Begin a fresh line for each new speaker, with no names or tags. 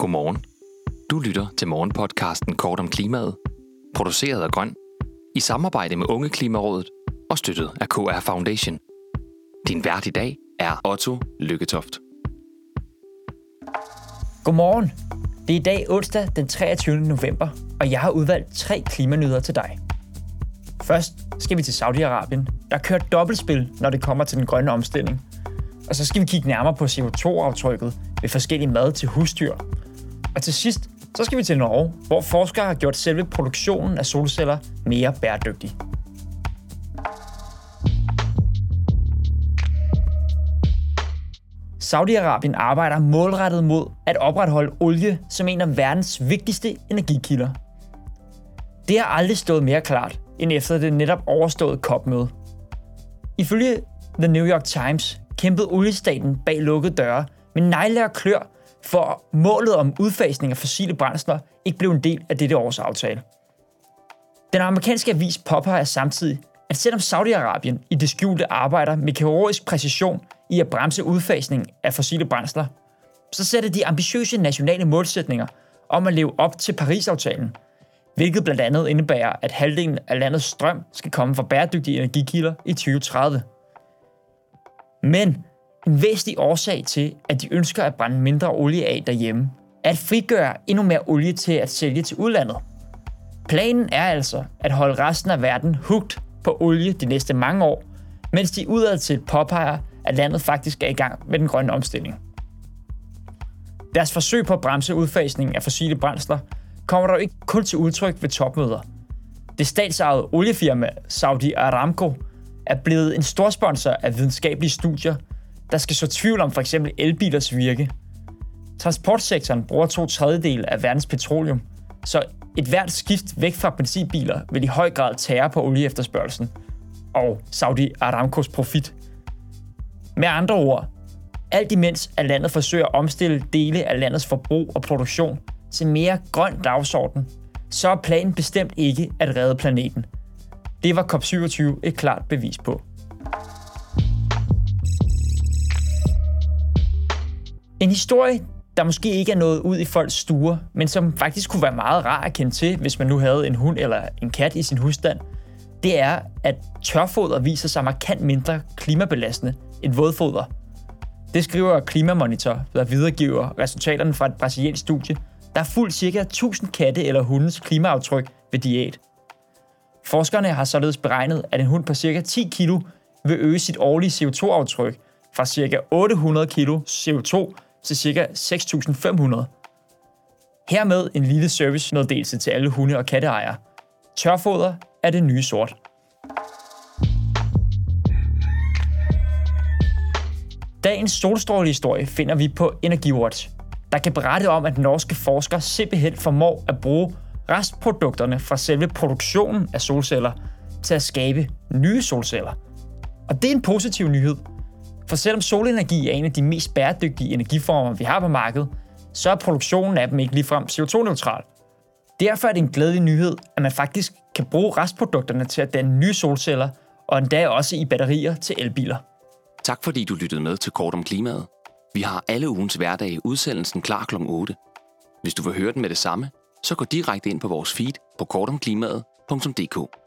Godmorgen. Du lytter til morgenpodcasten Kort om klimaet, produceret af Grøn, i samarbejde med Unge Klimarådet og støttet af KR Foundation. Din vært i dag er Otto Lykketoft.
Godmorgen. Det er i dag onsdag den 23. november, og jeg har udvalgt tre klimanyder til dig. Først skal vi til Saudi-Arabien, der kører dobbeltspil, når det kommer til den grønne omstilling. Og så skal vi kigge nærmere på CO2-aftrykket ved forskellige mad til husdyr. Og til sidst, så skal vi til Norge, hvor forskere har gjort selve produktionen af solceller mere bæredygtig. Saudi-Arabien arbejder målrettet mod at opretholde olie som en af verdens vigtigste energikilder. Det har aldrig stået mere klart, end efter det netop overståede COP-møde. Ifølge The New York Times kæmpede oliestaten bag lukkede døre med negle og klør for målet om udfasning af fossile brændsler ikke blev en del af dette års aftale. Den amerikanske avis påpeger samtidig, at selvom Saudi-Arabien i det skjulte arbejder med kirurgisk præcision i at bremse udfasningen af fossile brændsler, så sætter de ambitiøse nationale målsætninger om at leve op til Paris-aftalen, hvilket blandt andet indebærer, at halvdelen af landets strøm skal komme fra bæredygtige energikilder i 2030. Men en væsentlig årsag til, at de ønsker at brænde mindre olie af derhjemme, er at frigøre endnu mere olie til at sælge til udlandet. Planen er altså at holde resten af verden hugt på olie de næste mange år, mens de udadtil påpeger, at landet faktisk er i gang med den grønne omstilling. Deres forsøg på at bremse udfasningen af fossile brændsler kommer dog ikke kun til udtryk ved topmøder. Det statsejede oliefirma Saudi Aramco er blevet en stor sponsor af videnskabelige studier, der skal så tvivl om f.eks. elbilers virke. Transportsektoren bruger to tredjedel af verdens petroleum, så et hvert skift væk fra benzinbiler vil i høj grad tære på olieefterspørgelsen og Saudi Aramcos profit. Med andre ord, alt imens at landet forsøger at omstille dele af landets forbrug og produktion til mere grøn dagsorden, så er planen bestemt ikke at redde planeten. Det var COP27 et klart bevis på. En historie, der måske ikke er nået ud i folks stuer, men som faktisk kunne være meget rar at kende til, hvis man nu havde en hund eller en kat i sin husstand, det er, at tørfoder viser sig markant mindre klimabelastende end vådfoder. Det skriver Klimamonitor, der videregiver resultaterne fra et brasiliansk studie, der har fuldt ca. 1000 katte eller hundes klimaaftryk ved diæt. Forskerne har således beregnet, at en hund på ca. 10 kg vil øge sit årlige CO2-aftryk fra ca. 800 kg CO2 til ca. 6.500. Hermed en lille servicemeddelelse til alle hunde- og katteejere. Tørfoder er det nye sort. Dagens solstrålehistorie finder vi på EnergiWatch, der kan berette om, at norske forskere simpelthen formår at bruge restprodukterne fra selve produktionen af solceller til at skabe nye solceller. Og det er en positiv nyhed, for selvom solenergi er en af de mest bæredygtige energiformer, vi har på markedet, så er produktionen af dem ikke ligefrem CO2-neutral. Derfor er det en glædelig nyhed, at man faktisk kan bruge restprodukterne til at danne nye solceller, og endda også i batterier til elbiler.
Tak fordi du lyttede med til Kort om klimaet. Vi har alle ugens hverdage udsendelsen klar kl. 8. Hvis du vil høre den med det samme, så gå direkte ind på vores feed på kortomklimaet.dk.